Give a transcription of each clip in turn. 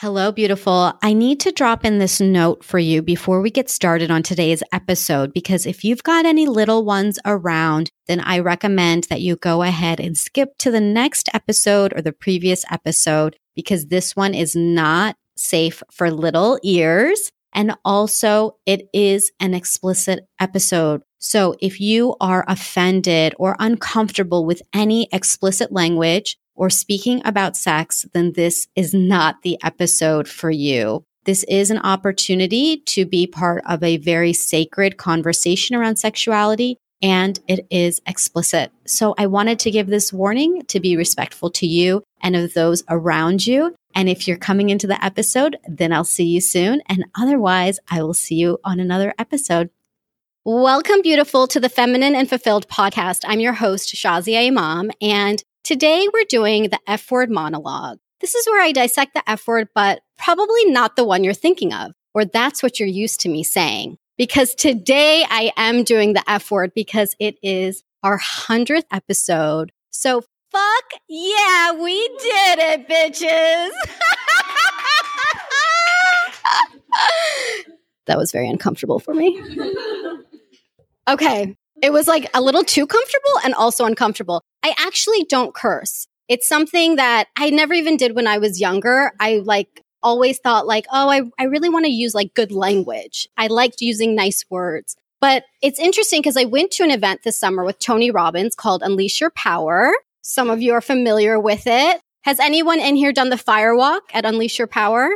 Hello, beautiful. I need to drop in this note for you before we get started on today's episode because if you've got any little ones around, then I recommend that you go ahead and skip to the next episode or the previous episode because this one is not safe for little ears. And also, it is an explicit episode. So if you are offended or uncomfortable with any explicit language, or speaking about sex, then this is not the episode for you. This is an opportunity to be part of a very sacred conversation around sexuality and it is explicit. So I wanted to give this warning to be respectful to you and of those around you. And if you're coming into the episode, then I'll see you soon. And otherwise, I will see you on another episode. Welcome, beautiful, to the Feminine and Fulfilled podcast. I'm your host, Shazia Imam, and Today, we're doing the F word monologue. This is where I dissect the F word, but probably not the one you're thinking of, or that's what you're used to me saying. Because today I am doing the F word because it is our 100th episode. So fuck yeah, we did it, bitches. that was very uncomfortable for me. Okay, it was like a little too comfortable and also uncomfortable. I actually don't curse. It's something that I never even did when I was younger. I like always thought like, oh, I, I really want to use like good language. I liked using nice words. But it's interesting because I went to an event this summer with Tony Robbins called Unleash Your Power. Some of you are familiar with it. Has anyone in here done the fire walk at Unleash Your Power?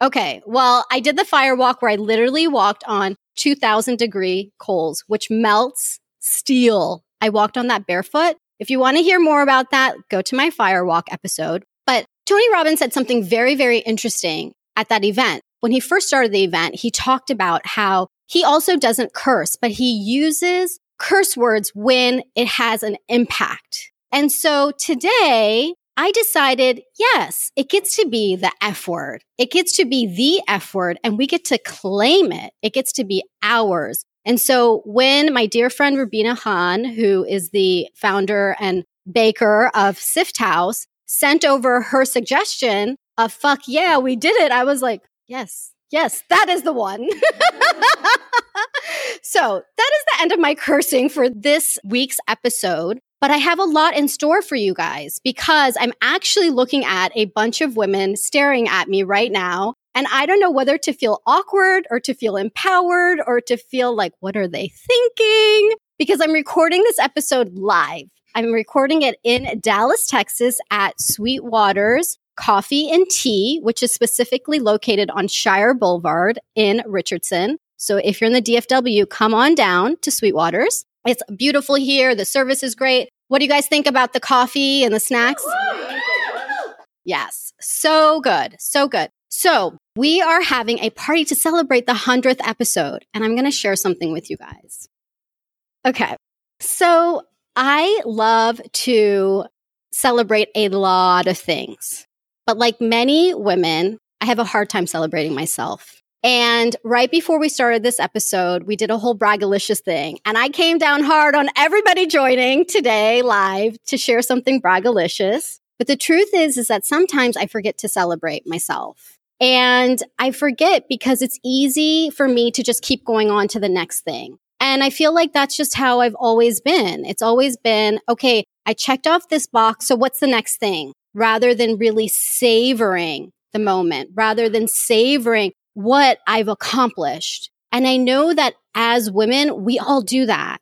Okay. Well, I did the fire walk where I literally walked on 2000 degree coals, which melts steel. I walked on that barefoot. If you want to hear more about that, go to my firewalk episode. But Tony Robbins said something very, very interesting at that event. When he first started the event, he talked about how he also doesn't curse, but he uses curse words when it has an impact. And so today I decided, yes, it gets to be the F word. It gets to be the F word and we get to claim it. It gets to be ours. And so when my dear friend Rubina Khan, who is the founder and baker of Sift House, sent over her suggestion of fuck yeah, we did it, I was like, yes, yes, that is the one. so that is the end of my cursing for this week's episode. But I have a lot in store for you guys because I'm actually looking at a bunch of women staring at me right now. And I don't know whether to feel awkward or to feel empowered or to feel like, what are they thinking? Because I'm recording this episode live. I'm recording it in Dallas, Texas at Sweetwater's Coffee and Tea, which is specifically located on Shire Boulevard in Richardson. So if you're in the DFW, come on down to Sweetwater's. It's beautiful here. The service is great. What do you guys think about the coffee and the snacks? Yes, so good. So good. So, we are having a party to celebrate the 100th episode, and I'm going to share something with you guys. Okay. So, I love to celebrate a lot of things, but like many women, I have a hard time celebrating myself. And right before we started this episode, we did a whole braggalicious thing. And I came down hard on everybody joining today live to share something braggalicious. But the truth is, is that sometimes I forget to celebrate myself. And I forget because it's easy for me to just keep going on to the next thing. And I feel like that's just how I've always been. It's always been, okay, I checked off this box. So what's the next thing? Rather than really savoring the moment, rather than savoring what I've accomplished. And I know that as women, we all do that.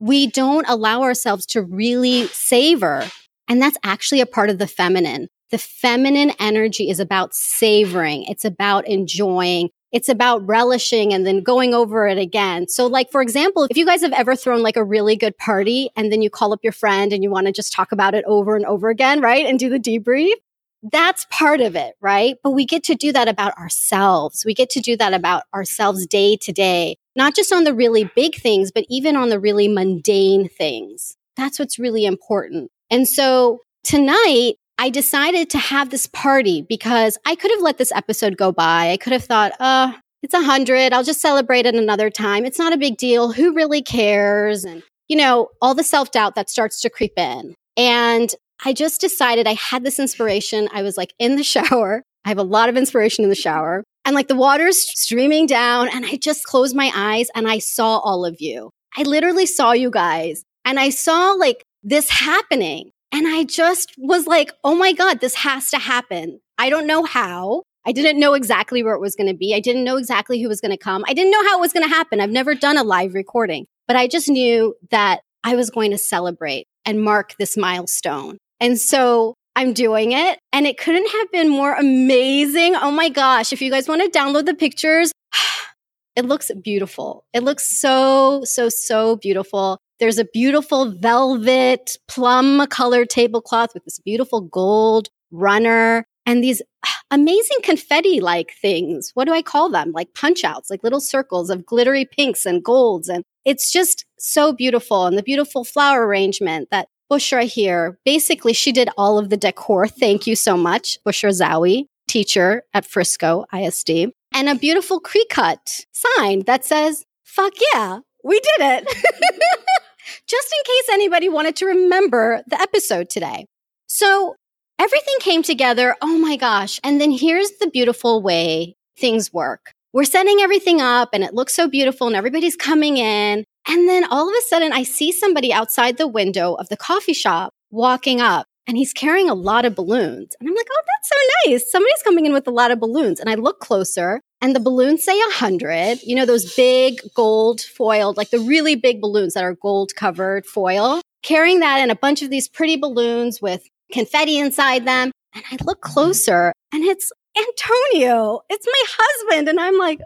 We don't allow ourselves to really savor. And that's actually a part of the feminine. The feminine energy is about savoring. It's about enjoying. It's about relishing and then going over it again. So like, for example, if you guys have ever thrown like a really good party and then you call up your friend and you want to just talk about it over and over again, right? And do the debrief that's part of it, right? But we get to do that about ourselves. We get to do that about ourselves day to day, not just on the really big things, but even on the really mundane things. That's what's really important. And so tonight, I decided to have this party because I could have let this episode go by. I could have thought, uh, it's a hundred. I'll just celebrate it another time. It's not a big deal. Who really cares? And, you know, all the self doubt that starts to creep in. And I just decided I had this inspiration. I was like in the shower I have a lot of inspiration in the shower. And like the water's streaming down, and I just closed my eyes and I saw all of you. I literally saw you guys and I saw like this happening. And I just was like, oh my God, this has to happen. I don't know how. I didn't know exactly where it was going to be. I didn't know exactly who was going to come. I didn't know how it was going to happen. I've never done a live recording, but I just knew that I was going to celebrate and mark this milestone. And so I'm doing it and it couldn't have been more amazing. Oh my gosh. If you guys want to download the pictures, it looks beautiful. It looks so, so, so beautiful. There's a beautiful velvet plum colored tablecloth with this beautiful gold runner and these amazing confetti like things. What do I call them? Like punch outs, like little circles of glittery pinks and golds. And it's just so beautiful. And the beautiful flower arrangement that Bushra here, basically, she did all of the decor. Thank you so much, Bushra Zawi, teacher at Frisco ISD. And a beautiful Cricut sign that says, fuck yeah, we did it. Just in case anybody wanted to remember the episode today. So everything came together. Oh my gosh. And then here's the beautiful way things work. We're setting everything up and it looks so beautiful and everybody's coming in. And then all of a sudden I see somebody outside the window of the coffee shop walking up and he's carrying a lot of balloons. And I'm like, oh, that's so nice. Somebody's coming in with a lot of balloons. And I look closer and the balloons say 100. You know, those big gold foiled, like the really big balloons that are gold covered foil, carrying that and a bunch of these pretty balloons with confetti inside them. And I look closer and it's Antonio. It's my husband. And I'm like,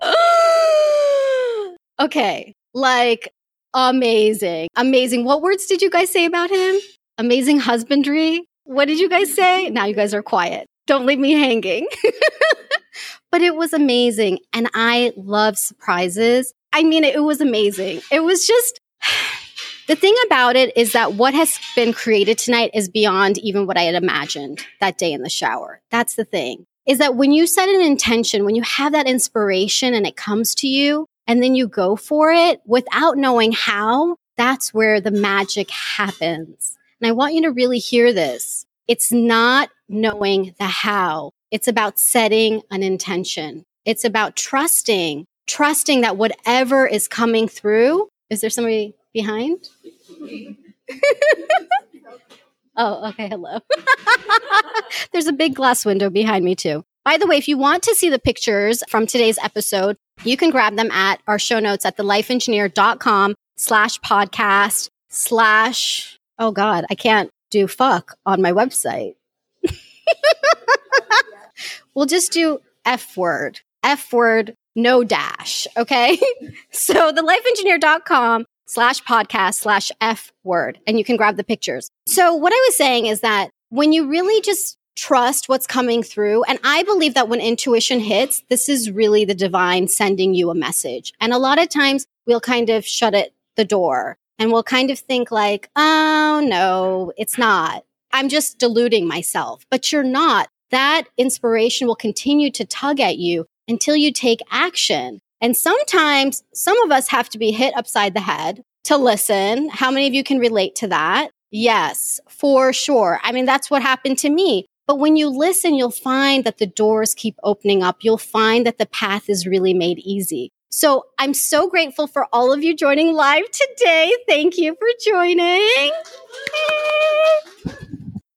okay, like amazing, amazing. What words did you guys say about him? Amazing husbandry. What did you guys say? Now you guys are quiet. Don't leave me hanging. but it was amazing. And I love surprises. I mean, it was amazing. It was just the thing about it is that what has been created tonight is beyond even what I had imagined that day in the shower. That's the thing is that when you set an intention, when you have that inspiration and it comes to you and then you go for it without knowing how, that's where the magic happens. And I want you to really hear this. It's not knowing the how. It's about setting an intention. It's about trusting, trusting that whatever is coming through, is there somebody behind? Oh, okay. Hello. There's a big glass window behind me, too. By the way, if you want to see the pictures from today's episode, you can grab them at our show notes at thelifeengineer.com slash podcast slash, oh God, I can't do fuck on my website. we'll just do F word, F word, no dash. Okay. so thelifeengineer.com slash podcast slash F word, and you can grab the pictures. So what I was saying is that when you really just trust what's coming through, and I believe that when intuition hits, this is really the divine sending you a message. And a lot of times we'll kind of shut it the door and we'll kind of think like, oh no, it's not. I'm just deluding myself, but you're not. That inspiration will continue to tug at you until you take action. And sometimes some of us have to be hit upside the head to listen. How many of you can relate to that? Yes, for sure. I mean, that's what happened to me. But when you listen, you'll find that the doors keep opening up. You'll find that the path is really made easy. So I'm so grateful for all of you joining live today. Thank you for joining.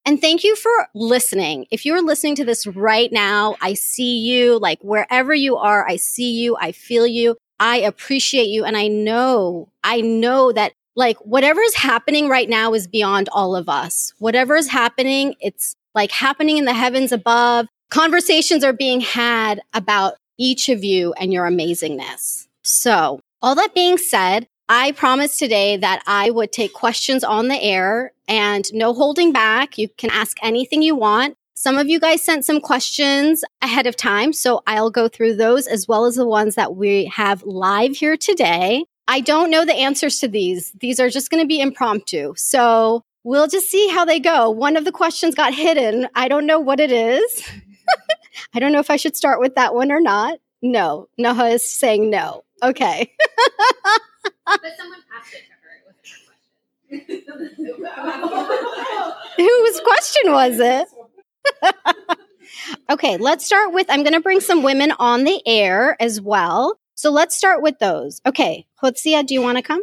And thank you for listening. If you're listening to this right now, I see you like wherever you are. I see you. I feel you. I appreciate you. And I know, I know that like whatever is happening right now is beyond all of us. Whatever is happening, it's like happening in the heavens above. Conversations are being had about each of you and your amazingness. So all that being said, I promised today that I would take questions on the air and no holding back. You can ask anything you want. Some of you guys sent some questions ahead of time, so I'll go through those as well as the ones that we have live here today. I don't know the answers to these. These are just going to be impromptu. So we'll just see how they go. One of the questions got hidden. I don't know what it is. I don't know if I should start with that one or not. No, Noah is saying no. Okay. but someone asked it to her. It was her question. Whose question was it? Okay, let's start with I'm going to bring some women on the air as well. So let's start with those. Okay, Hotsia, do you want to come?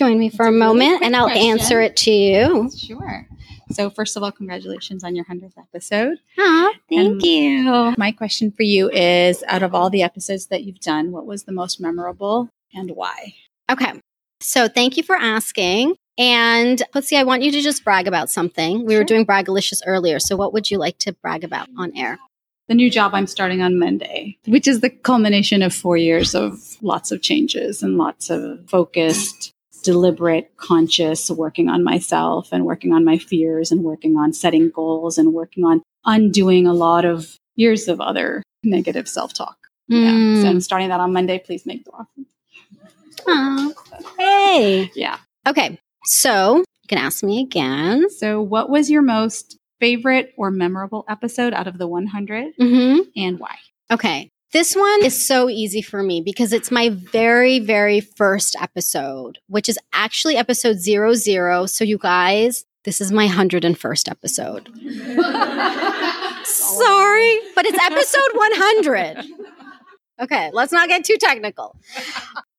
Join me for a, a really moment and I'll question. answer it to you. Sure. So, first of all, congratulations on your 100th episode. Ah, thank And- you. My question for you is out of all the episodes that you've done, what was the most memorable and why? Okay. So thank you for asking. And let's see, I want you to just brag about something. We were Sure. doing Bragalicious earlier. So what would you like to brag about on air? The new job I'm starting on Monday, which is the culmination of four years of lots of changes and lots of focused, deliberate, conscious working on myself and working on my fears and working on setting goals and working on undoing a lot of years of other negative self talk. Yeah. So I'm starting that on Monday. Please make the offer. Hey. Yeah. Okay. So you can ask me again. So, what was your most favorite or memorable episode out of the 100 Mm-hmm. and why? Okay. This one is so easy for me because it's my very, very first episode, which is actually episode zero zero. So, you guys, this is my 101st episode. Sorry, but it's episode 100. Okay, let's not get too technical.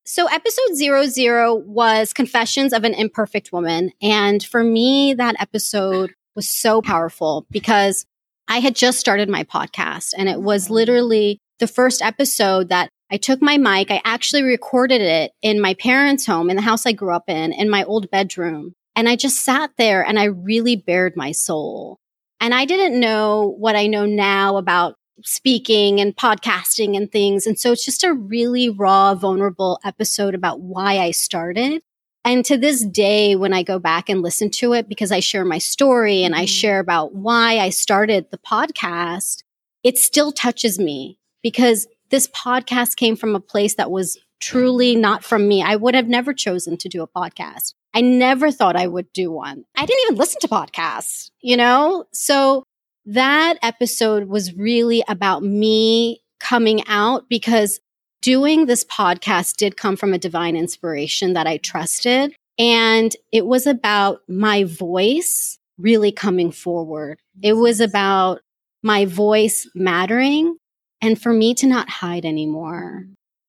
So, episode zero zero was Confessions of an Imperfect Woman. And for me, that episode was so powerful because I had just started my podcast and it was literally the first episode that I took my mic. I actually recorded it in my parents' home, in the house I grew up in, in my old bedroom. And I just sat there and I really bared my soul. And I didn't know what I know now about speaking and podcasting and things. And so it's just a really raw, vulnerable episode about why I started. And to this day, when I go back and listen to it, because I share my story and I Mhm. share about why I started the podcast, it still touches me because this podcast came from a place that was truly not from me. I would have never chosen to do a podcast. I never thought I would do one. I didn't even listen to podcasts, you know? So that episode was really about me coming out because doing this podcast did come from a divine inspiration that I trusted. And it was about my voice really coming forward. It was about my voice mattering and for me to not hide anymore.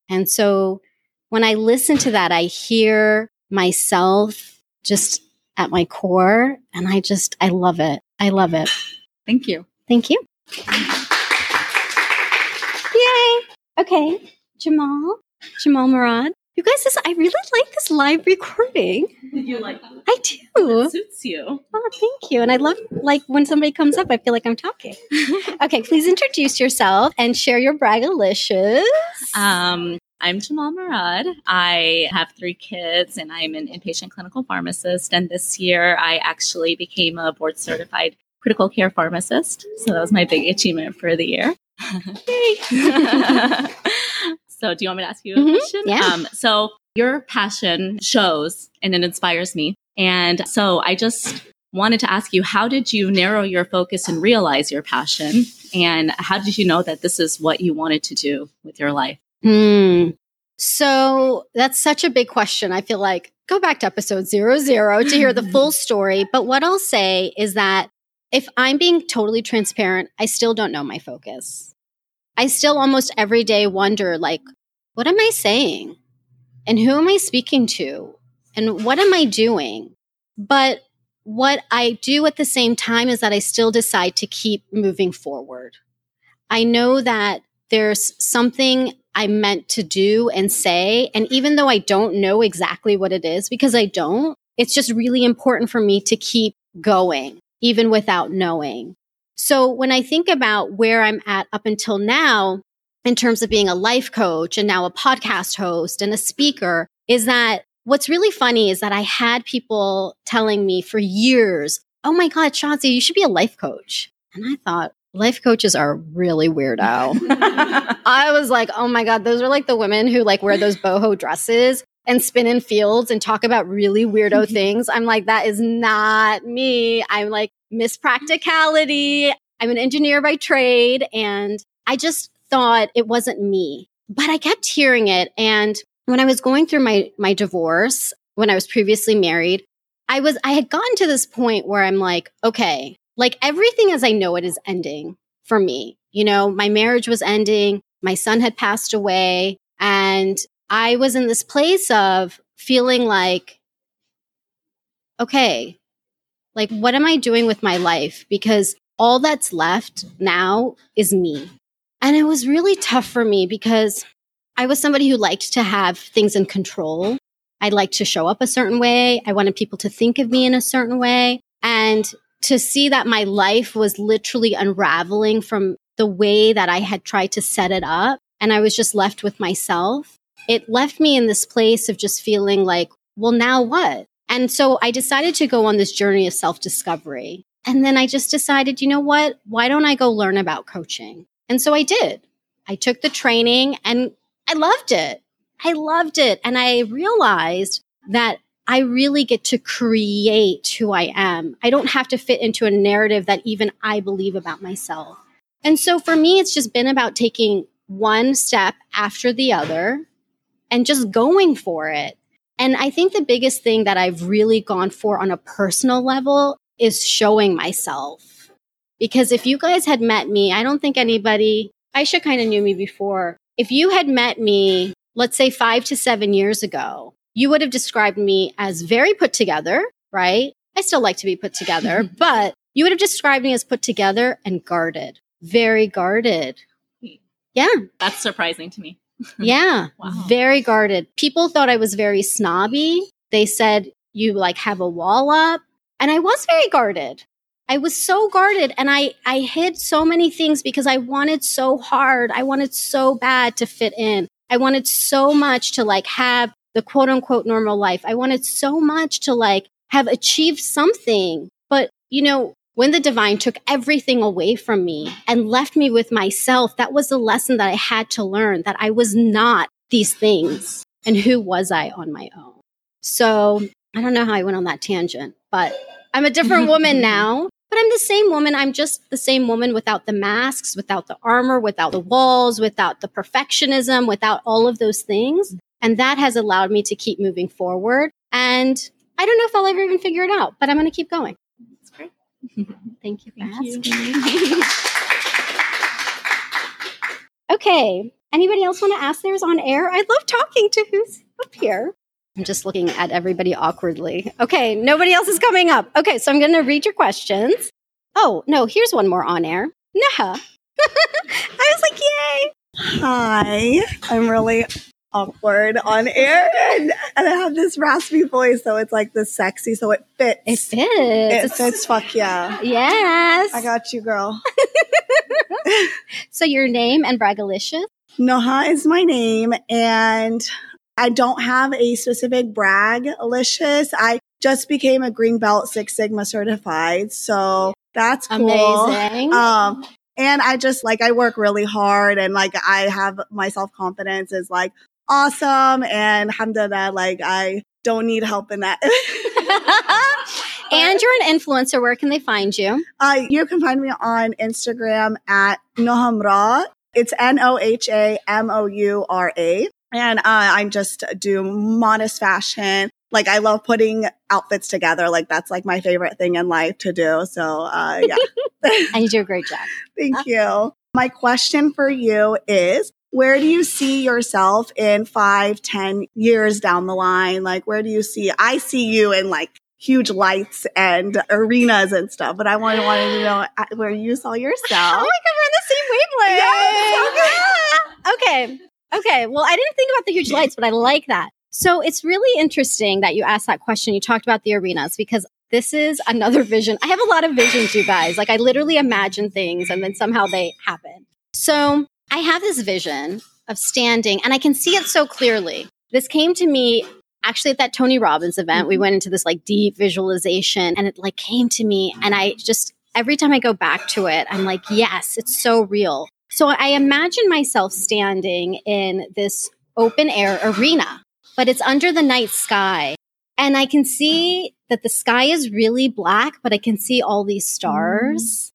And so when I listen to that, I hear myself just at my core and I just, I love it. I love it. Thank you. Thank you. Yay. Okay. Jamal, Jamal Murad. You guys, this, I really like this live recording. You like I do. it suits you. Oh, thank you. And I love like when somebody comes up, I feel like I'm talking. okay, please introduce yourself and share your bragalicious. Um, I'm Jamal Murad. I have three kids and I'm an inpatient clinical pharmacist. And this year I actually became a board certified critical care pharmacist. So that was my big achievement for the year. so do you want me to ask you a Mhm, question? yeah. Um, so your passion shows and it inspires me. And so I just wanted to ask you, how did you narrow your focus and realize your passion? And how did you know that this is what you wanted to do with your life? Hmm. So that's such a big question. I feel like go back to episode zero zero to hear the full story. But what I'll say is that if I'm being totally transparent, I still don't know my focus. I still almost every day wonder, like, what am I saying? And who am I speaking to? And what am I doing? But what I do at the same time is that I still decide to keep moving forward. I know that there's something I meant to do and say. And even though I don't know exactly what it is, because I don't, it's just really important for me to keep going, even without knowing. So when I think about where I'm at up until now, in terms of being a life coach and now a podcast host and a speaker, is that what's really funny is that I had people telling me for years, Oh my God, Chauncey, you should be a life coach. And I thought, life coaches are really weirdo. I was like, oh my God, those are like the women who like wear those boho dresses and spin in fields and talk about really weirdo things. I'm like, that is not me. I'm like Miss Practicality. I'm an engineer by trade. And I just thought it wasn't me. But I kept hearing it. And when I was going through my, my divorce, when I was previously married, I was, I had gotten to this point where I'm like, okay, like everything as I know it is ending for me. You know, my marriage was ending. My son had passed away and I was in this place of feeling like, okay, like what am I doing with my life? Because all that's left now is me. And it was really tough for me because I was somebody who liked to have things in control. I liked to show up a certain way. I wanted people to think of me in a certain way. And to see that my life was literally unraveling from the way that I had tried to set it up and I was just left with myself, it left me in this place of just feeling like, well, now what? And so I decided to go on this journey of self discovery. And then I just decided, you know what? Why don't I go learn about coaching? And so I did. I took the training and I loved it. I loved it. And I realized that I really get to create who I am. I don't have to fit into a narrative that even I believe about myself. And so for me, it's just been about taking one step after the other and just going for it. And I think the biggest thing that I've really gone for on a personal level is showing myself. Because if you guys had met me, I don't think anybody, Aisha kind of knew me before. If you had met me, let's say five to seven years ago, you would have described me as very put together, right? I still like to be put together, but you would have described me as put together and guarded, very guarded. Hmm. Yeah. That's surprising to me. yeah. Wow. Very guarded. People thought I was very snobby. They said, you like have a wall up. And I was very guarded. I was so guarded and I, I hid so many things because I wanted so hard. I wanted so bad to fit in. I wanted so much to like have the quote unquote normal life. I wanted so much to like have achieved something. But, you know, when the divine took everything away from me and left me with myself, that was the lesson that I had to learn that I was not these things. And who was I on my own? So I don't know how I went on that tangent, but I'm a different woman now. But I'm the same woman. I'm just the same woman without the masks, without the armor, without the walls, without the perfectionism, without all of those things. And that has allowed me to keep moving forward. And I don't know if I'll ever even figure it out, but I'm going to keep going. That's great. Thank you for Thank asking. You. okay. Anybody else want to ask theirs on air? I love talking to who's up here. I'm just looking at everybody awkwardly. Okay, nobody else is coming up. Okay, so I'm going to read your questions. Oh, no, here's one more on air. Neha. I was like, yay. Hi. I'm really awkward on air and, and I have this raspy voice, so it's like this sexy, so it fits. It fits. It fits, fuck yeah. Yes. I got you, girl. so your name and Bragalicious? Noha is my name and I don't have a specific brag, Alicious. I just became a green belt Six Sigma certified. So that's cool. Amazing. Um, and I just like, I work really hard and like, I have my self confidence is like awesome. And alhamdulillah, like, I don't need help in that. and you're an influencer. Where can they find you? Uh, you can find me on Instagram at Nohamra. It's N O H A M O U R A. And uh, I just do modest fashion. Like I love putting outfits together. Like that's like my favorite thing in life to do. So uh, yeah. and you do a great job. Thank you. My question for you is where do you see yourself in five, ten years down the line? Like, where do you see? I see you in like huge lights and arenas and stuff, but I wanted, wanted to know uh, where you saw yourself. Oh my god, we're in the same wavelength. Yes, okay. Okay. Well, I didn't think about the huge lights, but I like that. So it's really interesting that you asked that question. You talked about the arenas because this is another vision. I have a lot of visions, you guys. Like I literally imagine things and then somehow they happen. So I have this vision of standing and I can see it so clearly. This came to me actually at that Tony Robbins event. We mm-hmm. went into this like deep visualization and it like came to me and I just every time I go back to it, I'm like, yes, it's so real. So I imagine myself standing in this open air arena, but it's under the night sky. And I can see that the sky is really black, but I can see all these stars. Mm.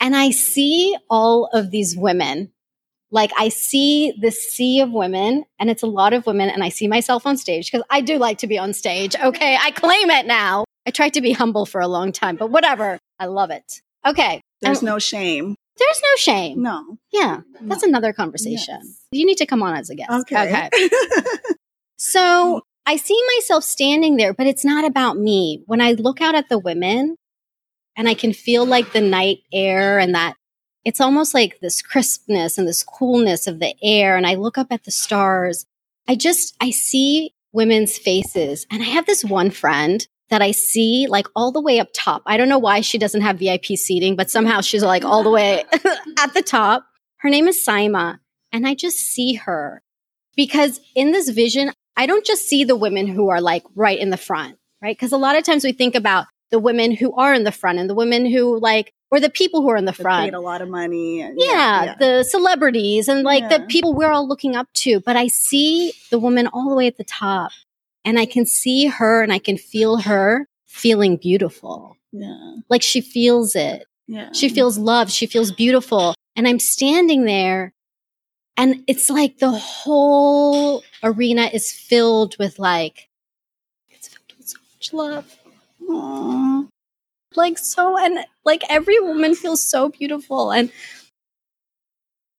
And I see all of these women. Like I see this sea of women, and it's a lot of women, and I see myself on stage because I do like to be on stage. Okay, I claim it now. I tried to be humble for a long time, but whatever. I love it. Okay. There's no shame. there's no shame. No. Yeah. That's another conversation. Yes. You need to come on as a guest. Okay. Okay. So I see myself standing there, but it's not about me. When I look out at the women and I can feel like the night air and that it's almost like this crispness and this coolness of the air. And I look up at the stars. I just, I see women's faces. And I have this one friend that I see like all the way up top. I don't know why she doesn't have VIP seating, but somehow she's like all the way at the top. Her name is Saima. And I just see her because in this vision, I don't just see the women who are like right in the front, right? Because a lot of times we think about the women who are in the front and the women who like, or the people who are in the front. paid a lot of money. And, Yeah, the celebrities and like the people we're all looking up to. But I see the woman all the way at the top and I can see her and I can feel her feeling beautiful. yeah. Like she feels it. Yeah. She feels loved. She feels beautiful. And I'm standing there and it's like the whole arena is filled with like, it's filled with so much love. Aw. Like so, and like every woman feels so beautiful. And,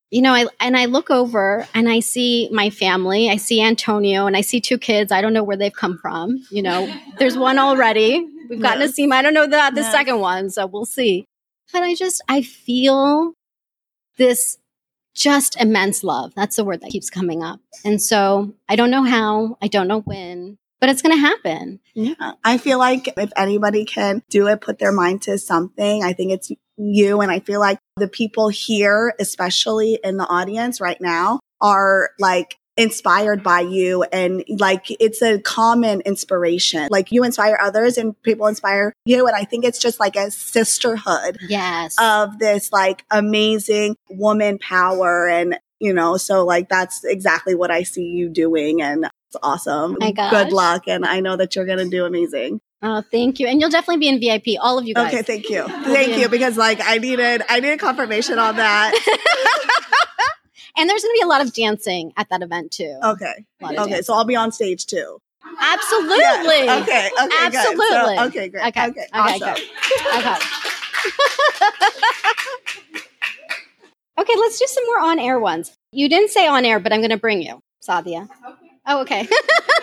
you know, I, and I look over and I see my family. I see Antonio and I see two kids. I don't know where they've come from. You know, there's one already. We've gotten to Yes. see him. I don't know the, the Yes. second one. So we'll see. But I just, I feel this just immense love. That's the word that keeps coming up. And so I don't know how, I don't know when, but it's going to happen. Yeah. I feel like if anybody can do it, put their mind to something, I think it's you. And I feel like the people here, especially in the audience right now, are like inspired by you. And like it's a common inspiration. Like you inspire others and people inspire you. And I think it's just like a sisterhood Yes. of this like amazing woman power. And, you know, so like that's exactly what I see you doing. And it's awesome. My gosh. Good luck. And I know that you're going to do amazing. oh, thank you. And you'll definitely be in VIP, all of you guys. Okay, thank you. Thank you. Because like I needed I needed confirmation on that. And there's going to be a lot of dancing at that event too. Okay. A lot of Okay. dancing. So I'll be on stage too. Absolutely. Yeah. Okay. Okay. Absolutely. So, okay, great. Okay. Okay. Okay, Awesome. Okay. okay, let's do some more on air ones. You didn't say on air, but I'm going to bring you, Sadia. Oh, okay.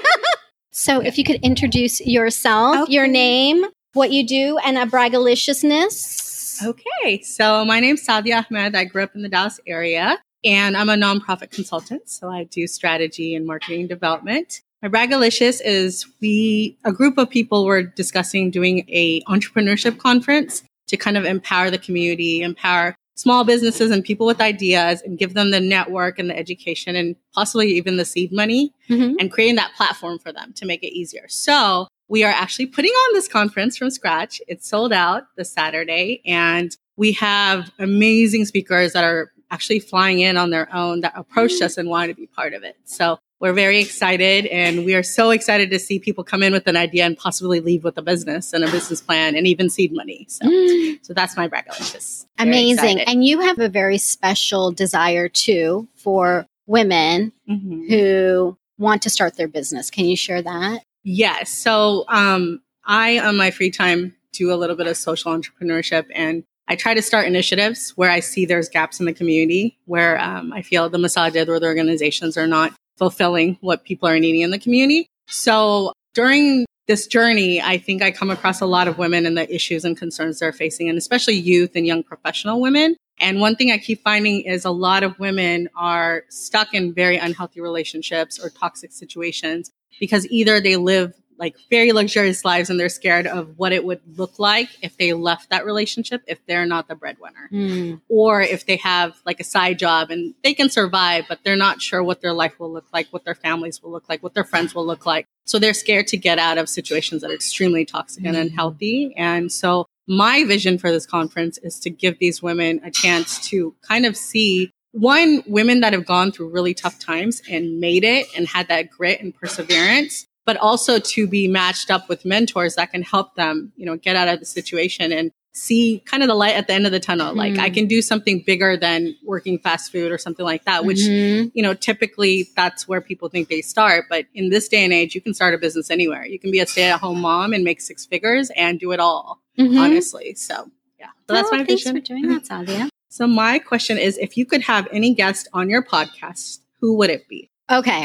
so if you could introduce yourself, your name, what you do, and a braggaliciousness. Okay, so my name's Sadia Ahmed. I grew up in the Dallas area and I'm a nonprofit consultant. So I do strategy and marketing development. My Braggalicious is we, a group of people were discussing doing a entrepreneurship conference to kind of empower the community, empower small businesses and people with ideas and give them the network and the education and possibly even the seed money Mhm. and creating that platform for them to make it easier. So we are actually putting on this conference from scratch. It's sold out this Saturday and we have amazing speakers that are actually flying in on their own that approached us and wanted to be part of it. So we're very excited and we are so excited to see people come in with an idea and possibly leave with a business and a business plan and even seed money. So, Mm. so that's my braggalicious. Amazing. And you have a very special desire too for women Mhm. who want to start their business. Can you share that? Yes. So um, I, on my free time, do a little bit of social entrepreneurship and I try to start initiatives where I see there's gaps in the community, where um, I feel the masajid or the organizations are not fulfilling what people are needing in the community. So during this journey, I think I come across a lot of women and the issues and concerns they're facing, and especially youth and young professional women. And one thing I keep finding is a lot of women are stuck in very unhealthy relationships or toxic situations because either they live like very luxurious lives and they're scared of what it would look like if they left that relationship if they're not the breadwinner. Hmm. Or if they have like a side job and they can survive but they're not sure what their life will look like what their families will look like what their friends will look like. So they're scared to get out of situations that are extremely toxic and hmm. unhealthy. And so my vision for this conference is to give these women a chance to kind of see one women that have gone through really tough times and made it and had that grit and perseverance but also to be matched up with mentors that can help them you know get out of the situation and see kind of the light at the end of the tunnel. Like Mm. I can do something bigger than working fast food or something like that, which Mhm. you know, typically that's where people think they start. But in this day and age, you can start a business anywhere. You can be a stay at home mom and make six figures and do it all, Mhm. honestly. So, yeah. So that's Oh, my thanks vision. for doing that, Sadia. So, my question is if you could have any guest on your podcast, who would it be? Okay,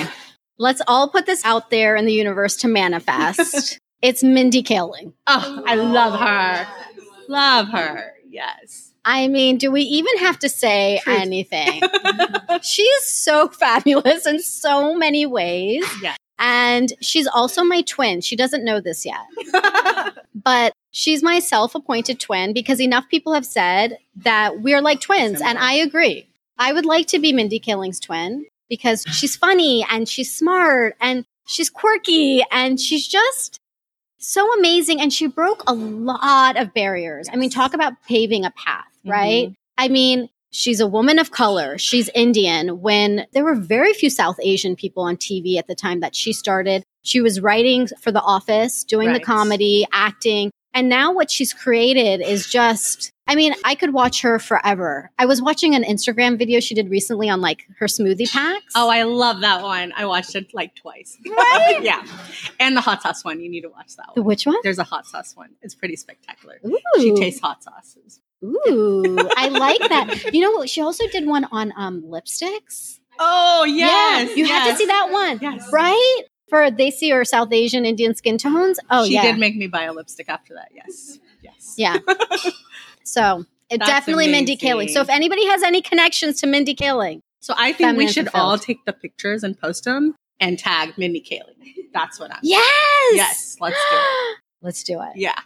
let's all put this out there in the universe to manifest. it's Mindy Kaling. Oh, I love her. Love her. Yes. I mean, do we even have to say Truth. anything? she is so fabulous in so many ways. Yeah. And she's also my twin. She doesn't know this yet, but she's my self appointed twin because enough people have said that we're like twins. And I agree. I would like to be Mindy Kaling's twin because she's funny and she's smart and she's quirky and she's just so amazing. And she broke a lot of barriers. I mean, talk about paving a path, mm-hmm. right? I mean, she's a woman of color. She's Indian. When there were very few South Asian people on TV at the time that she started, she was writing for The Office, doing the comedy, acting. And now what she's created is just, I mean, I could watch her forever. I was watching an Instagram video she did recently on like her smoothie packs. Oh, I love that one. I watched it like twice. Right? yeah. And the hot sauce one. You need to watch that one. the which one? There's a hot sauce one. It's pretty spectacular. Ooh. She tastes hot sauces. Ooh, I like that. You know what? She also did one on um lipsticks. Oh, Yeah, you had to see that one, Yes. right? For see or South Asian Indian skin tones. Oh, she yeah, did make me buy a lipstick after that. Yes. Yes. yeah. So it That's definitely Mindy amazing. Kaling. So if anybody has any connections to Mindy Kaling, So I think we should fulfilled. all take the pictures and post them and tag Mindy Kaling. That's what I'm. yes, Yes. Let's do it. let's do it. Yeah.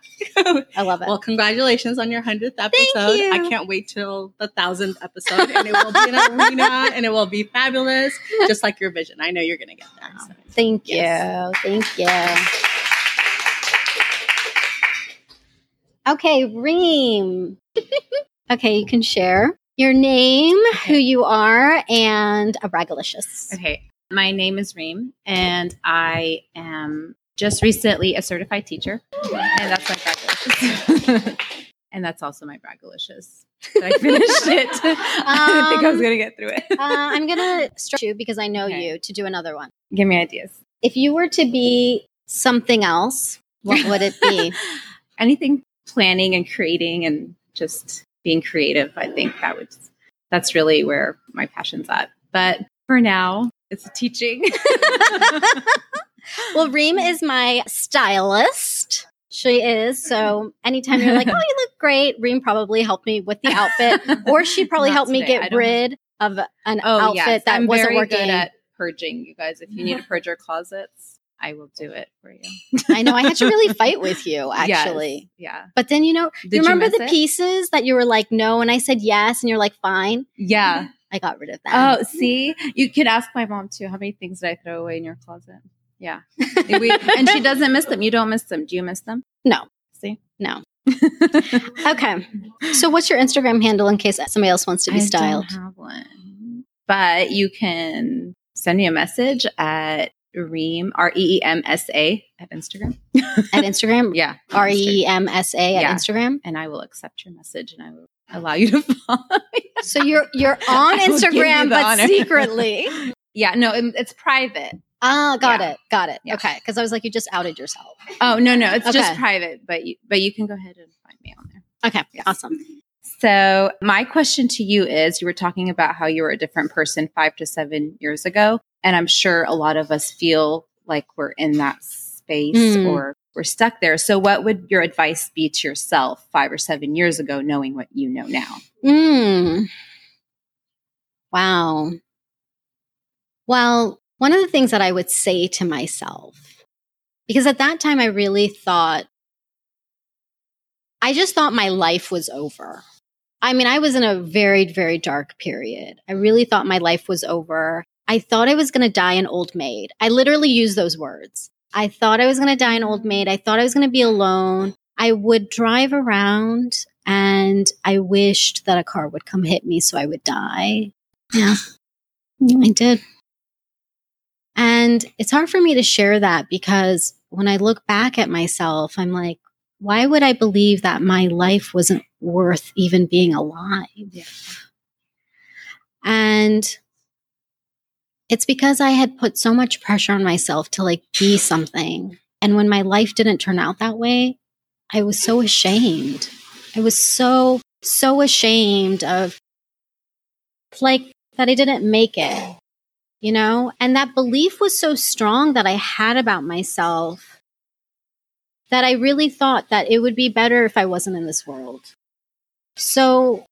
I love it. Well, congratulations on your hundredth episode. you. I can't wait till the thousandth episode, and it will be an arena, and it will be fabulous, just like your vision. I know you're going to get there. so. Thank you. Thank you. Okay, Reem. okay, you can share your name, who you are, and a bragalicious. Okay. My name is Reem, and I am just recently a certified teacher. And that's my bragalicious. and that's also my bragalicious. But I finished it. I didn't think I was Um, going to get through it. uh, I'm going to stretch you because I know Okay. you to do another one. Give me ideas. If you were to be something else, what would it be? Anything planning and creating and just being creative, I think that would, that's really where my passion's at. But for now, it's teaching. Well, Reem is my stylist. She is. So anytime you're like, oh, you look great, Reem probably helped me with the outfit, or she'd probably helped help me get rid of an Oh, outfit yes. that I'm wasn't very working. good at purging, you guys. If you need to purge your closets, I will do it for you. I know I had to really fight with you, actually. Yes. Yeah. But then, you know, Did you remember miss the it? pieces that you were like, no, and I said yes, and you're like, fine. Yeah. I got rid of that. Oh, see, you could ask my mom too. How many things did I throw away in your closet? Yeah, We- and she doesn't miss them. You don't miss them. Do you miss them? No. See, No. Okay. So, what's your Instagram handle in case somebody else wants to be I styled? have one, but you can send me a message at Reem R E E M S A at Instagram. At Instagram? Yeah, R E E M S A at Yeah. Instagram. and I will accept your message and I will allow you to follow. me. So you're you're on Instagram, but honor. secretly. yeah, no, it- it's private. Ah, got Yeah. it, got it. Yeah. Okay, because I was like, you just outed yourself. Oh no, no, it's just private. But you, but you can go ahead and find me on there. Okay, awesome. So, my question to you is you were talking about how you were a different person five to seven years ago. And I'm sure a lot of us feel like we're in that space Mm. or we're stuck there. So, what would your advice be to yourself five or seven years ago, knowing what you know now? Mm. Wow. Well, one of the things that I would say to myself, because at that time I really thought, I just thought my life was over. I mean, I was in a very, very dark period. I really thought my life was over. I thought I was going to die an old maid. I literally used those words. I thought I was going to die an old maid. I thought I was going to be alone. I would drive around and I wished that a car would come hit me so I would die. Yeah, I did. And it's hard for me to share that because when I look back at myself, I'm like, why would I believe that my life wasn't worth even being alive? Yeah. And it's because I had put so much pressure on myself to like be something. And when my life didn't turn out that way, I was so ashamed. I was so, so ashamed of like that I didn't make it, you know? And that belief was so strong that I had about myself that I really thought that it would be better if I wasn't in this world. So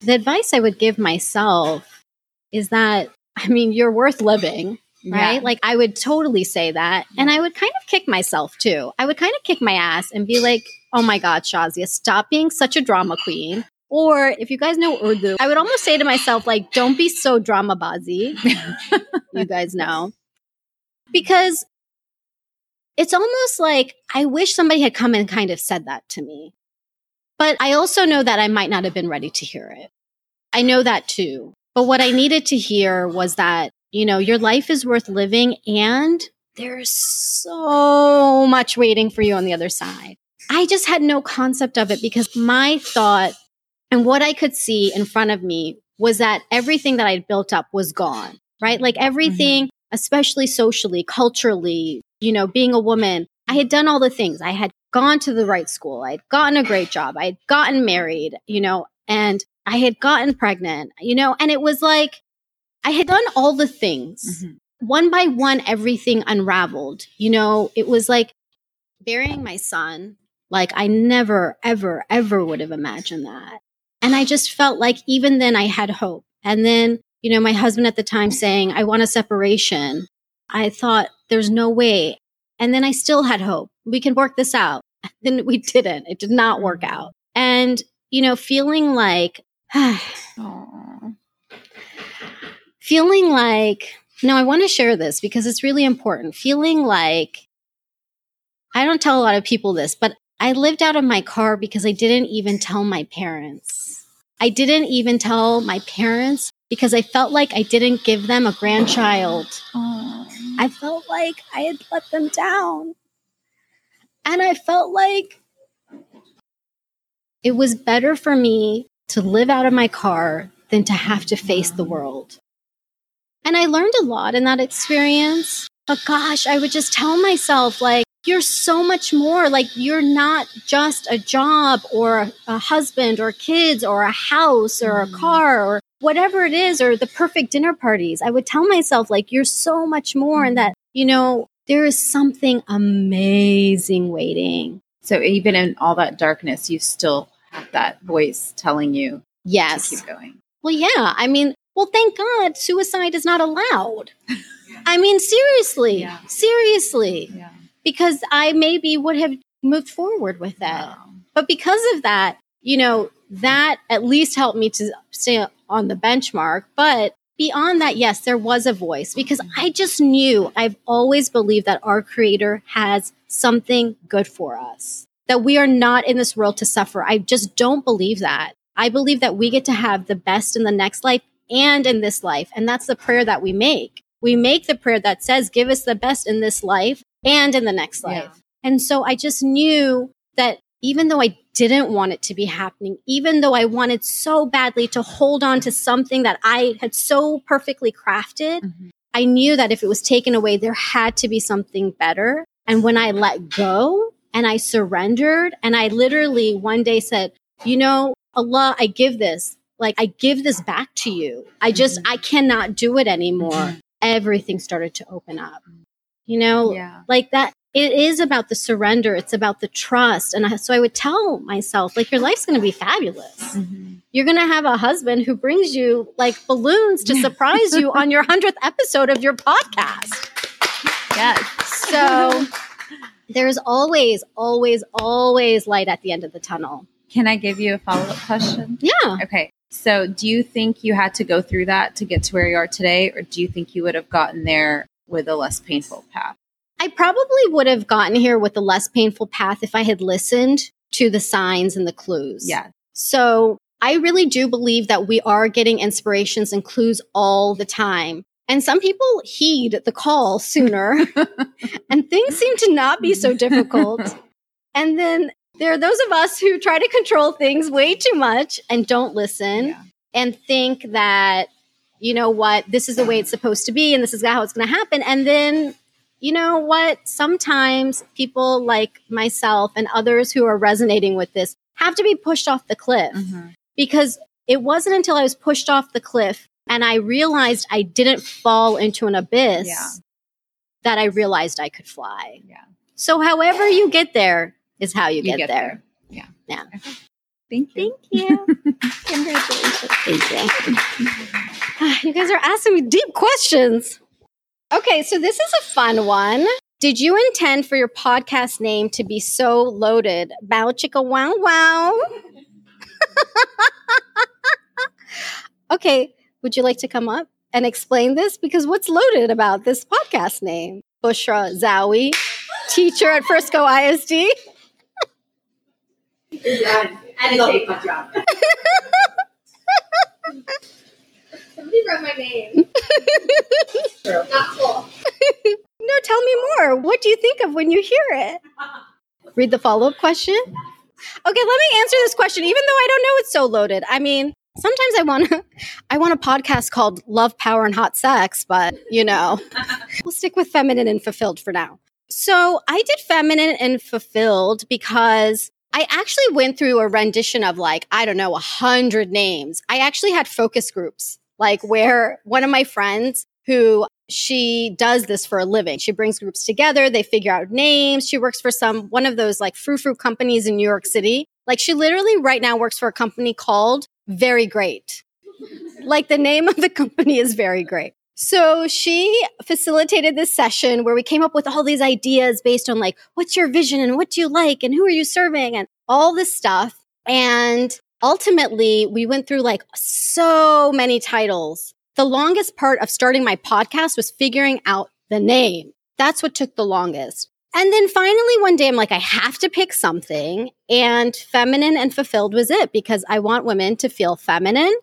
the advice I would give myself is that, I mean, you're worth living right? Yeah. Like I would totally say that. And I would kind of kick myself too. I would kind of kick my ass and be like, oh my God, Shazia, stop being such a drama queen. Or if you guys know Urdu, I would almost say to myself, like, don't be so drama bazi. you guys know. Because it's almost like I wish somebody had come and kind of said that to me. But I also know that I might not have been ready to hear it. I know that too. But what I needed to hear was that you know, your life is worth living and there's so much waiting for you on the other side. I just had no concept of it because my thought and what I could see in front of me was that everything that I'd built up was gone, right? Like everything, mm-hmm. especially socially, culturally, you know, being a woman, I had done all the things. I had gone to the right school. I'd gotten a great job. I'd gotten married, you know, and I had gotten pregnant, you know, and it was like, I had done all the things. Mm-hmm. One by one, everything unraveled. You know, it was like burying my son. Like I never, ever, ever would have imagined that. And I just felt like even then I had hope. And then, you know, my husband at the time saying, I want a separation. I thought there's no way. And then I still had hope. We can work this out. Then we didn't. It did not work mm-hmm. out. And, you know, feeling like, feeling like, no, I want to share this because it's really important. Feeling like, I don't tell a lot of people this, but I lived out of my car because I didn't even tell my parents. I didn't even tell my parents because I felt like I didn't give them a grandchild. I felt like I had let them down. And I felt like it was better for me to live out of my car than to have to face the world. And I learned a lot in that experience. But gosh, I would just tell myself, like, you're so much more. Like, you're not just a job or a, a husband or kids or a house or a mm. car or whatever it is or the perfect dinner parties. I would tell myself, like, you're so much more and that, you know, there is something amazing waiting. So even in all that darkness, you still have that voice telling you yes. to keep going. Well, yeah. I mean, well, thank God suicide is not allowed. I mean, seriously, yeah. seriously. Yeah. Because I maybe would have moved forward with that. Wow. But because of that, you know, that at least helped me to stay on the benchmark. But beyond that, yes, there was a voice because mm-hmm. I just knew I've always believed that our creator has something good for us, that we are not in this world to suffer. I just don't believe that. I believe that we get to have the best in the next life and in this life. And that's the prayer that we make. We make the prayer that says, give us the best in this life and in the next life. Yeah. And so I just knew that even though I didn't want it to be happening, even though I wanted so badly to hold on to something that I had so perfectly crafted, mm-hmm. I knew that if it was taken away, there had to be something better. And when I let go and I surrendered, and I literally one day said, You know, Allah, I give this like I give this back to you. I just mm-hmm. I cannot do it anymore. Everything started to open up. You know, yeah. like that it is about the surrender. It's about the trust. And I, so I would tell myself, like, your life's going to be fabulous. Mm-hmm. You're going to have a husband who brings you like balloons to surprise you on your 100th episode of your podcast. Yes. So there's always, always, always light at the end of the tunnel. Can I give you a follow up question? Yeah. Okay. So, do you think you had to go through that to get to where you are today, or do you think you would have gotten there with a less painful path? I probably would have gotten here with a less painful path if I had listened to the signs and the clues. Yeah. So, I really do believe that we are getting inspirations and clues all the time. And some people heed the call sooner, and things seem to not be so difficult. And then there are those of us who try to control things way too much and don't listen Yeah. and think that, you know what, this is the way it's supposed to be and this is how it's going to happen. And then, you know what, sometimes people like myself and others who are resonating with this have to be pushed off the cliff Mhm. because it wasn't until I was pushed off the cliff and I realized I didn't fall into an abyss Yeah. that I realized I could fly. Yeah. So, however you get there is how you, You get, get there. Yeah. Yeah. Thank you. Thank you. Congratulations. Thank you. you guys are asking me deep questions. Okay, so this is a fun one. Did you intend for your podcast name to be so loaded? Bow chicka wow wow. okay, would you like to come up and explain this? Because what's loaded about this podcast name? Bushra Zawi, teacher at Frisco ISD. Somebody wrote my name. Not cool. No, tell me more. What do you think of when you hear it? Read the follow up question. Okay, let me answer this question, even though I don't know it's so loaded. I mean, sometimes I want to, I want a podcast called Love, Power, and Hot Sex, but you know, we'll stick with feminine and fulfilled for now. So I did feminine and fulfilled because I actually went through a rendition of like, I don't know, a hundred names. I actually had focus groups, like where one of my friends who she does this for a living. She brings groups together, they figure out names. She works for some one of those like frou frou companies in New York City. Like she literally right now works for a company called Very Great. like the name of the company is Very Great. So she facilitated this session where we came up with all these ideas based on like, what's your vision and what do you like and who are you serving and all this stuff. And ultimately, we went through like so many titles. The longest part of starting my podcast was figuring out the name. That's what took the longest. And then finally, one day, I'm like, I have to pick something. And feminine and fulfilled was it because I want women to feel feminine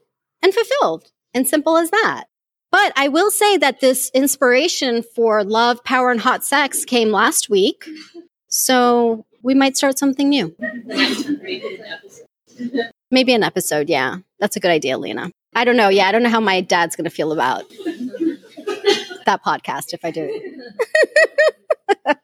and fulfilled. And simple as that. But I will say that this inspiration for love, power, and hot sex came last week. So we might start something new. Maybe an episode. Yeah. That's a good idea, Lena. I don't know. Yeah. I don't know how my dad's going to feel about that podcast if I do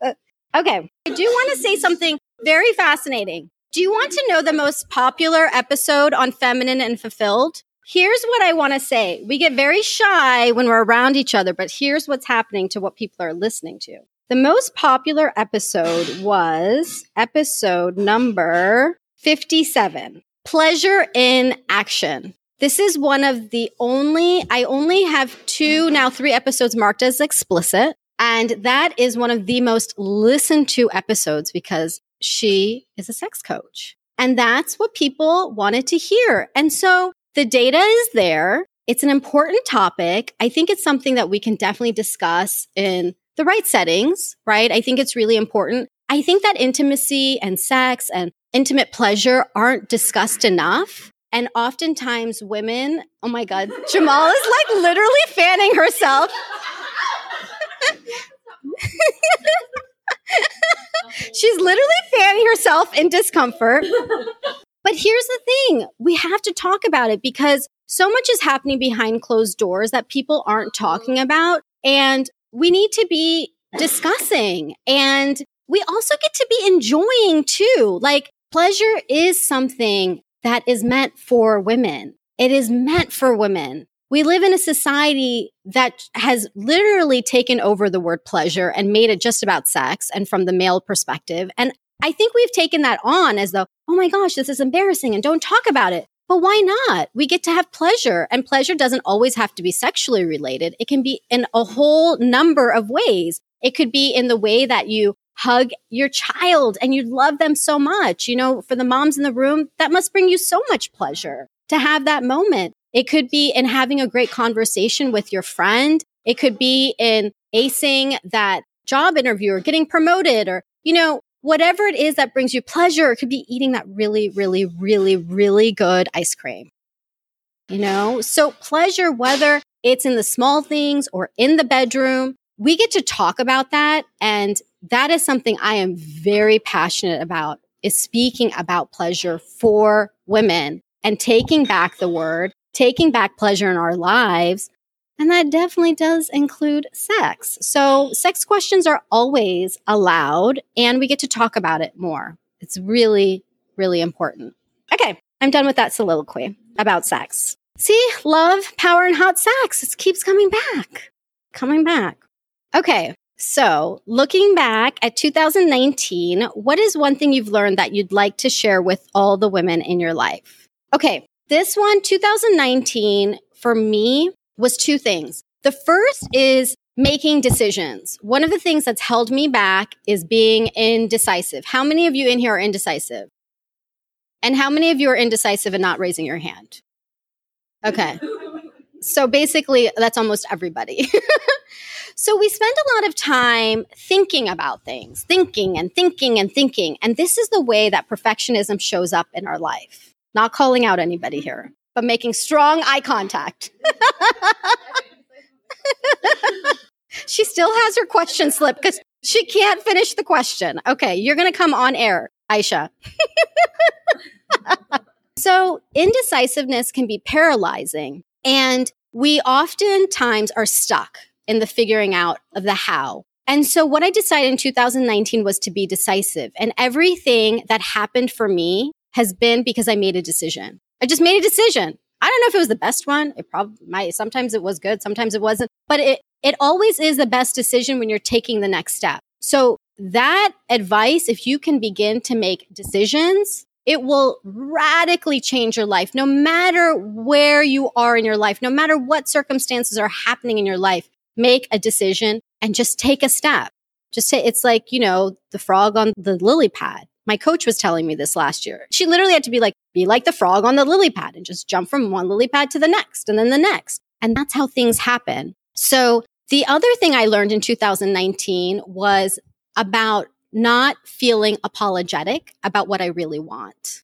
okay. I do want to say something very fascinating. Do you want to know the most popular episode on feminine and fulfilled? Here's what I want to say. We get very shy when we're around each other, but here's what's happening to what people are listening to. The most popular episode was episode number 57 Pleasure in Action. This is one of the only, I only have two, now three episodes marked as explicit. And that is one of the most listened to episodes because she is a sex coach. And that's what people wanted to hear. And so the data is there. It's an important topic. I think it's something that we can definitely discuss in the right settings, right? I think it's really important. I think that intimacy and sex and intimate pleasure aren't discussed enough. And oftentimes women, oh my God, Jamal is like literally fanning herself. She's literally fanning herself in discomfort. But here's the thing we have to talk about it because so much is happening behind closed doors that people aren't talking about. And we need to be discussing. And we also get to be enjoying too. Like, pleasure is something that is meant for women, it is meant for women. We live in a society that has literally taken over the word pleasure and made it just about sex and from the male perspective. And I think we've taken that on as though, oh my gosh, this is embarrassing and don't talk about it. But why not? We get to have pleasure and pleasure doesn't always have to be sexually related. It can be in a whole number of ways. It could be in the way that you hug your child and you love them so much. You know, for the moms in the room, that must bring you so much pleasure to have that moment. It could be in having a great conversation with your friend. It could be in acing that job interview or getting promoted or, you know, whatever it is that brings you pleasure. It could be eating that really, really, really, really good ice cream. You know, so pleasure, whether it's in the small things or in the bedroom, we get to talk about that and that is something I am very passionate about is speaking about pleasure for women and taking back the word, taking back pleasure in our lives. And that definitely does include sex. So sex questions are always allowed and we get to talk about it more. It's really, really important. Okay. I'm done with that soliloquy about sex. See, love, power, and hot sex. It keeps coming back, coming back. Okay. So, looking back at 2019, what is one thing you've learned that you'd like to share with all the women in your life? Okay. This one, 2019, for me was two things. The first is making decisions. One of the things that's held me back is being indecisive. How many of you in here are indecisive? And how many of you are indecisive and not raising your hand? Okay. So basically, that's almost everybody. so we spend a lot of time thinking about things, thinking and thinking and thinking. And this is the way that perfectionism shows up in our life. Not calling out anybody here, but making strong eye contact. she still has her question slip because she can't finish the question. Okay, you're going to come on air, Aisha. so, indecisiveness can be paralyzing, and we oftentimes are stuck in the figuring out of the how. And so, what I decided in 2019 was to be decisive. And everything that happened for me has been because I made a decision. I just made a decision. I don't know if it was the best one. It probably might. Sometimes it was good. Sometimes it wasn't. But it, it always is the best decision when you're taking the next step. So that advice, if you can begin to make decisions, it will radically change your life, no matter where you are in your life, no matter what circumstances are happening in your life. Make a decision and just take a step. Just say, it's like, you know, the frog on the lily pad. My coach was telling me this last year. She literally had to be like, be like the frog on the lily pad and just jump from one lily pad to the next and then the next. And that's how things happen. So the other thing I learned in 2019 was about not feeling apologetic about what I really want.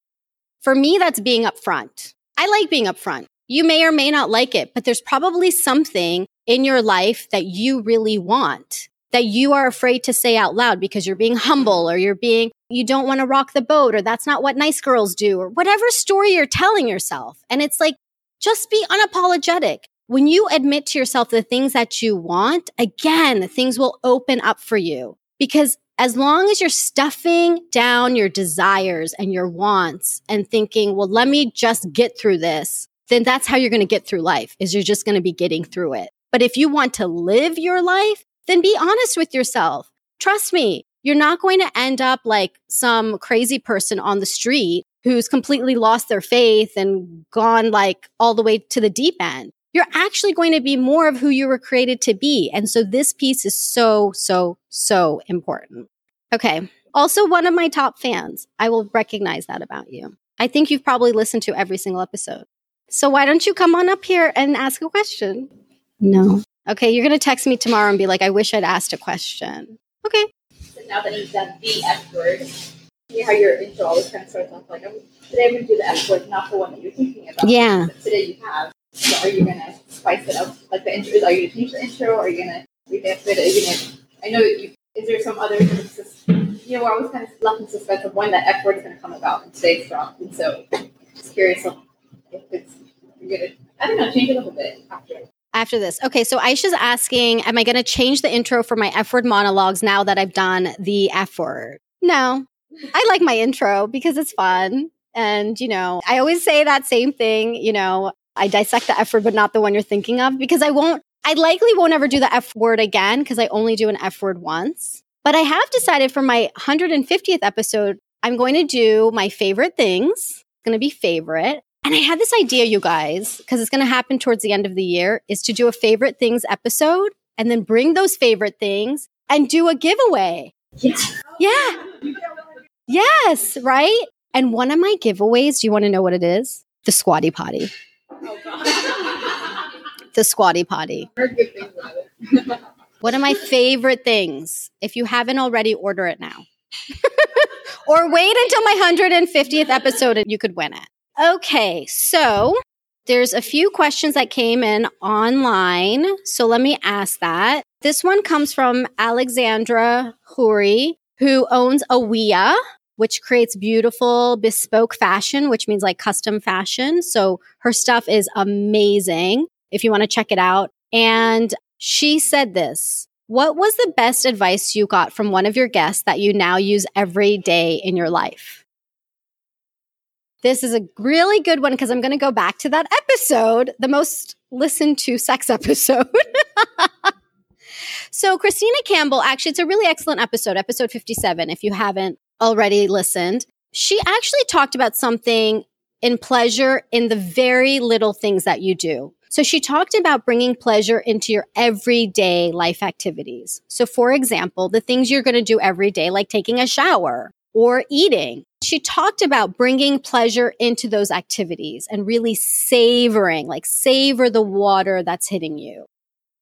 For me, that's being upfront. I like being upfront. You may or may not like it, but there's probably something in your life that you really want that you are afraid to say out loud because you're being humble or you're being, you don't want to rock the boat or that's not what nice girls do or whatever story you're telling yourself. And it's like, just be unapologetic. When you admit to yourself the things that you want, again, things will open up for you because as long as you're stuffing down your desires and your wants and thinking, well, let me just get through this, then that's how you're going to get through life is you're just going to be getting through it. But if you want to live your life, then be honest with yourself. Trust me, you're not going to end up like some crazy person on the street who's completely lost their faith and gone like all the way to the deep end. You're actually going to be more of who you were created to be. And so this piece is so, so, so important. Okay. Also, one of my top fans. I will recognize that about you. I think you've probably listened to every single episode. So why don't you come on up here and ask a question? No. Okay, you're going to text me tomorrow and be like, I wish I'd asked a question. Okay. So now that you've done the F word, see how your intro always kind of starts off like, today I'm going to do the F word, not the one that you're thinking about. Yeah. But today you have. So are you going to spice it up? Like the intro, are you going to change the intro or are you going to revamp it? Are you going to, I know you, is there some other, you know, we're always kind of left in suspense of when that F word is going to come about and today's drop. And so just curious if it's, you're going to, I don't know, change it a little bit after after this. Okay, so Aisha's asking, am I going to change the intro for my F word monologues now that I've done the F word? No. I like my intro because it's fun. And, you know, I always say that same thing, you know, I dissect the F word, but not the one you're thinking of because I won't, I likely won't ever do the F word again because I only do an F word once. But I have decided for my 150th episode, I'm going to do my favorite things. It's going to be favorite. And I had this idea, you guys, because it's going to happen towards the end of the year, is to do a favorite things episode and then bring those favorite things and do a giveaway. Yes. Yeah. Yes, right? And one of my giveaways, do you want to know what it is? The squatty potty. Oh, The squatty potty. Heard good things about it. One of my favorite things. If you haven't already, order it now. or wait until my 150th episode and you could win it. Okay, so There's a few questions that came in online. So let me ask that. This one comes from Alexandra Huri, who owns Aweea, which creates beautiful bespoke fashion, which means like custom fashion. So her stuff is amazing if you want to check it out. And she said this What was the best advice you got from one of your guests that you now use every day in your life? This is a really good one because I'm going to go back to that episode, the most listened to sex episode. so, Christina Campbell, actually, it's a really excellent episode, episode 57, if you haven't already listened. She actually talked about something in pleasure in the very little things that you do. So she talked about bringing pleasure into your everyday life activities. So for example, the things you're going to do every day, like taking a shower or eating. She talked about bringing pleasure into those activities and really savoring, like savor the water that's hitting you.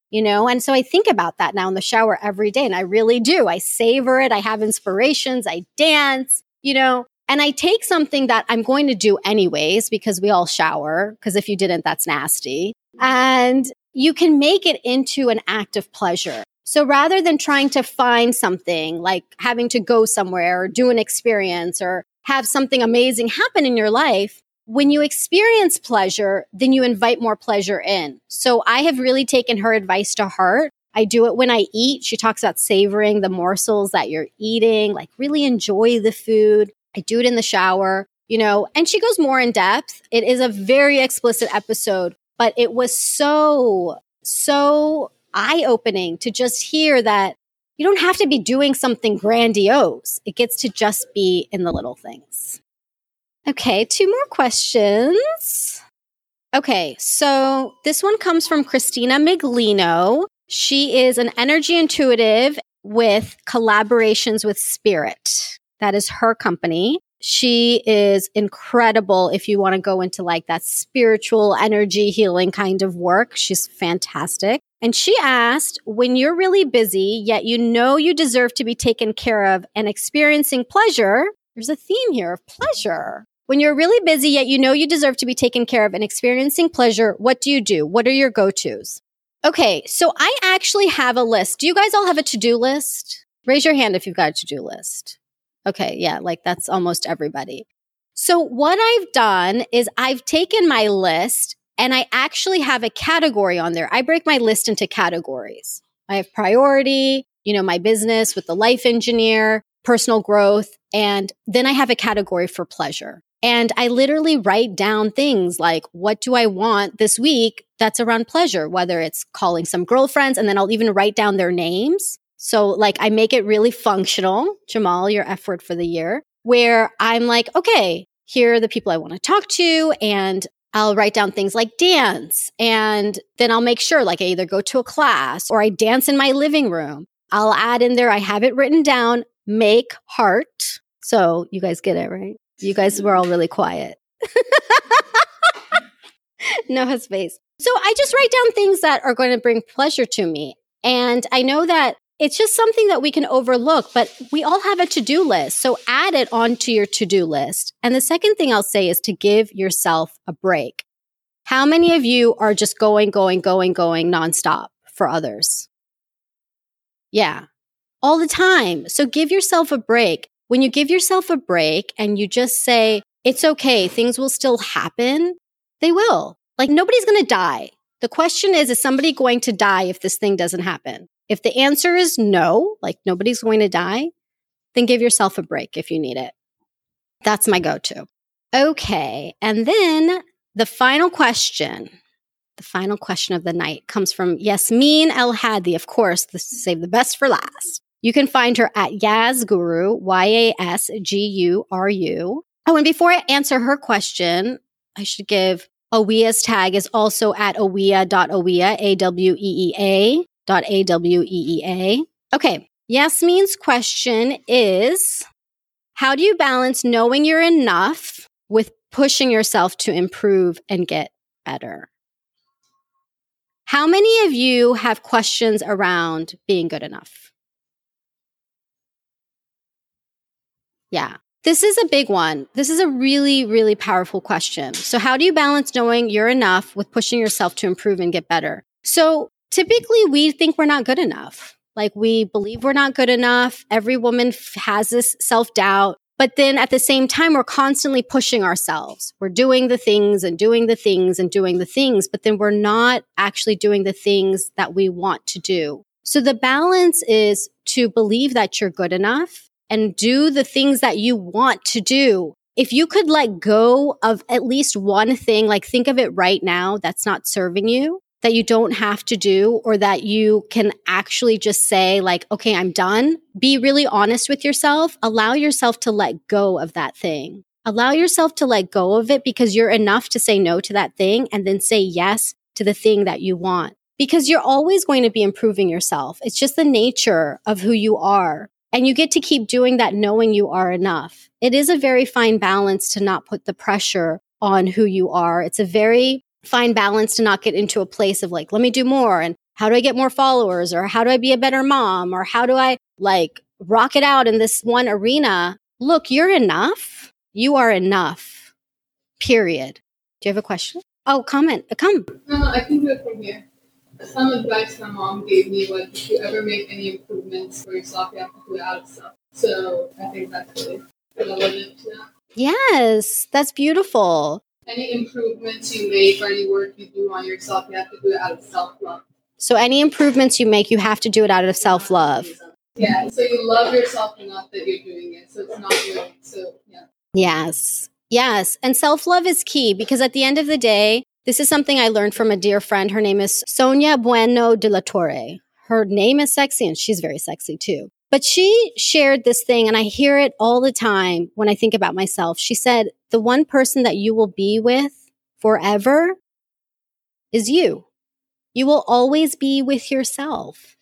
You know, and so I think about that now in the shower every day, and I really do. I savor it. I have inspirations. I dance, you know, and I take something that I'm going to do anyways because we all shower. Because if you didn't, that's nasty. And you can make it into an act of pleasure. So rather than trying to find something like having to go somewhere or do an experience or have something amazing happen in your life, when you experience pleasure, then you invite more pleasure in. So I have really taken her advice to heart. I do it when I eat. She talks about savoring the morsels that you're eating, like really enjoy the food. I do it in the shower, you know, and she goes more in depth. It is a very explicit episode, but it was so, so eye opening to just hear that you don't have to be doing something grandiose. It gets to just be in the little things. Okay, two more questions. Okay, so this one comes from Christina Miglino. She is an energy intuitive with collaborations with Spirit. That is her company. She is incredible if you want to go into like that spiritual energy healing kind of work. She's fantastic. And she asked, when you're really busy, yet you know you deserve to be taken care of and experiencing pleasure, there's a theme here of pleasure. When you're really busy, yet you know you deserve to be taken care of and experiencing pleasure, what do you do? What are your go tos? Okay, so I actually have a list. Do you guys all have a to do list? Raise your hand if you've got a to do list. Okay, yeah, like that's almost everybody. So what I've done is I've taken my list and I actually have a category on there. I break my list into categories. I have priority, you know, my business with the life engineer, personal growth, and then I have a category for pleasure. And I literally write down things like, what do I want this week that's around pleasure? Whether it's calling some girlfriends, and then I'll even write down their names. So like I make it really functional. Jamal, your effort for the year, where I'm like, okay, here are the people I want to talk to. And I'll write down things like dance. And then I'll make sure like I either go to a class or I dance in my living room. I'll add in there, I have it written down, make heart. So you guys get it, right? You guys were all really quiet. no face. So I just write down things that are going to bring pleasure to me. And I know that it's just something that we can overlook, but we all have a to do list. So add it onto your to do list. And the second thing I'll say is to give yourself a break. How many of you are just going, going, going, going nonstop for others? Yeah, all the time. So give yourself a break. When you give yourself a break and you just say, it's okay, things will still happen, they will. Like nobody's going to die. The question is, is somebody going to die if this thing doesn't happen? If the answer is no, like nobody's going to die, then give yourself a break if you need it. That's my go to. Okay. And then the final question, the final question of the night comes from Yasmin El Hadi. Of course, this save the best for last. You can find her at Yasguru, Y A S G U R U. Oh, and before I answer her question, I should give Aweea's tag is also at aweea.aweea, A W E E A dot A W E E A. Okay. Yasmin's question is How do you balance knowing you're enough with pushing yourself to improve and get better? How many of you have questions around being good enough? Yeah. This is a big one. This is a really, really powerful question. So, how do you balance knowing you're enough with pushing yourself to improve and get better? So, typically we think we're not good enough. Like we believe we're not good enough. Every woman f- has this self doubt. But then at the same time, we're constantly pushing ourselves. We're doing the things and doing the things and doing the things, but then we're not actually doing the things that we want to do. So the balance is to believe that you're good enough and do the things that you want to do. If you could let go of at least one thing, like think of it right now that's not serving you, that you don't have to do, or that you can actually just say, like, okay, I'm done. Be really honest with yourself. Allow yourself to let go of that thing. Allow yourself to let go of it because you're enough to say no to that thing and then say yes to the thing that you want. Because you're always going to be improving yourself. It's just the nature of who you are. And you get to keep doing that knowing you are enough. It is a very fine balance to not put the pressure on who you are. It's a very fine balance to not get into a place of like, let me do more. And how do I get more followers? Or how do I be a better mom? Or how do I like rock it out in this one arena? Look, you're enough. You are enough. Period. Do you have a question? Oh, comment. Uh, come. No, I can do it from here. Some advice my mom gave me was if you ever make any improvements for yourself, you have to do it out of self. So I think that's really relevant to that. Yes, that's beautiful. Any improvements you make or any work you do on yourself, you have to do it out of self love. So any improvements you make, you have to do it out of self love. Yeah, so you love yourself enough that you're doing it. So it's not really so yeah. Yes. Yes. And self love is key because at the end of the day, this is something I learned from a dear friend. Her name is Sonia Bueno de la Torre. Her name is sexy and she's very sexy too. But she shared this thing and I hear it all the time when I think about myself. She said, the one person that you will be with forever is you. You will always be with yourself.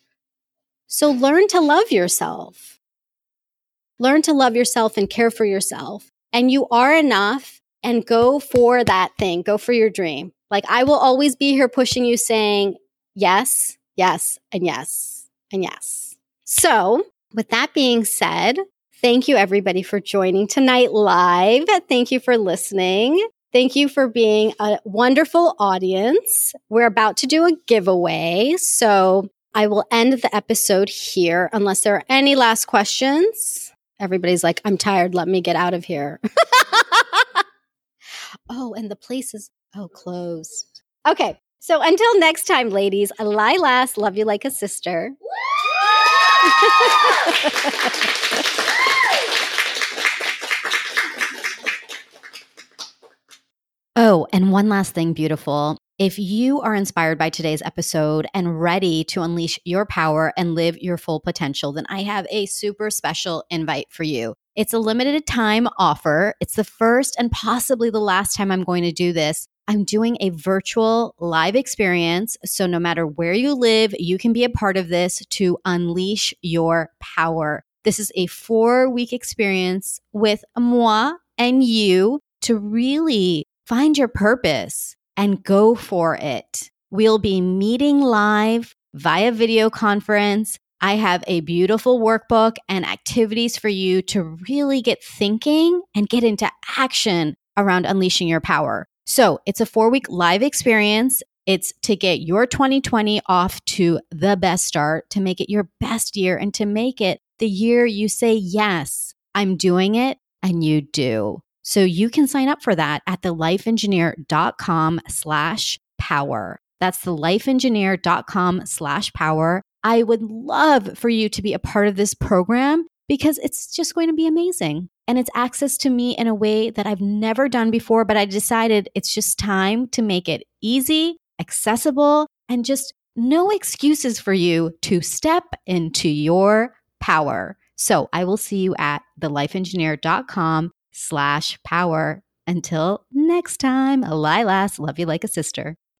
So learn to love yourself. Learn to love yourself and care for yourself. And you are enough and go for that thing. Go for your dream. Like I will always be here pushing you saying yes, yes, and yes, and yes. So with that being said, thank you everybody for joining tonight live. Thank you for listening. Thank you for being a wonderful audience. We're about to do a giveaway. So I will end the episode here unless there are any last questions. Everybody's like, I'm tired. Let me get out of here. oh, and the place is, oh, closed. Okay. So until next time, ladies, Lilas, love you like a sister. Oh, and one last thing, beautiful. If you are inspired by today's episode and ready to unleash your power and live your full potential, then I have a super special invite for you. It's a limited time offer. It's the first and possibly the last time I'm going to do this. I'm doing a virtual live experience. So, no matter where you live, you can be a part of this to unleash your power. This is a four week experience with moi and you to really find your purpose and go for it. We'll be meeting live via video conference. I have a beautiful workbook and activities for you to really get thinking and get into action around unleashing your power. So it's a four week live experience. It's to get your 2020 off to the best start, to make it your best year, and to make it the year you say, Yes, I'm doing it, and you do. So you can sign up for that at thelifeengineer.com slash power. That's thelifeengineer.com slash power. I would love for you to be a part of this program because it's just going to be amazing. And it's access to me in a way that I've never done before, but I decided it's just time to make it easy, accessible, and just no excuses for you to step into your power. So I will see you at thelifeengineer.com slash power. Until next time, Lilas, love you like a sister.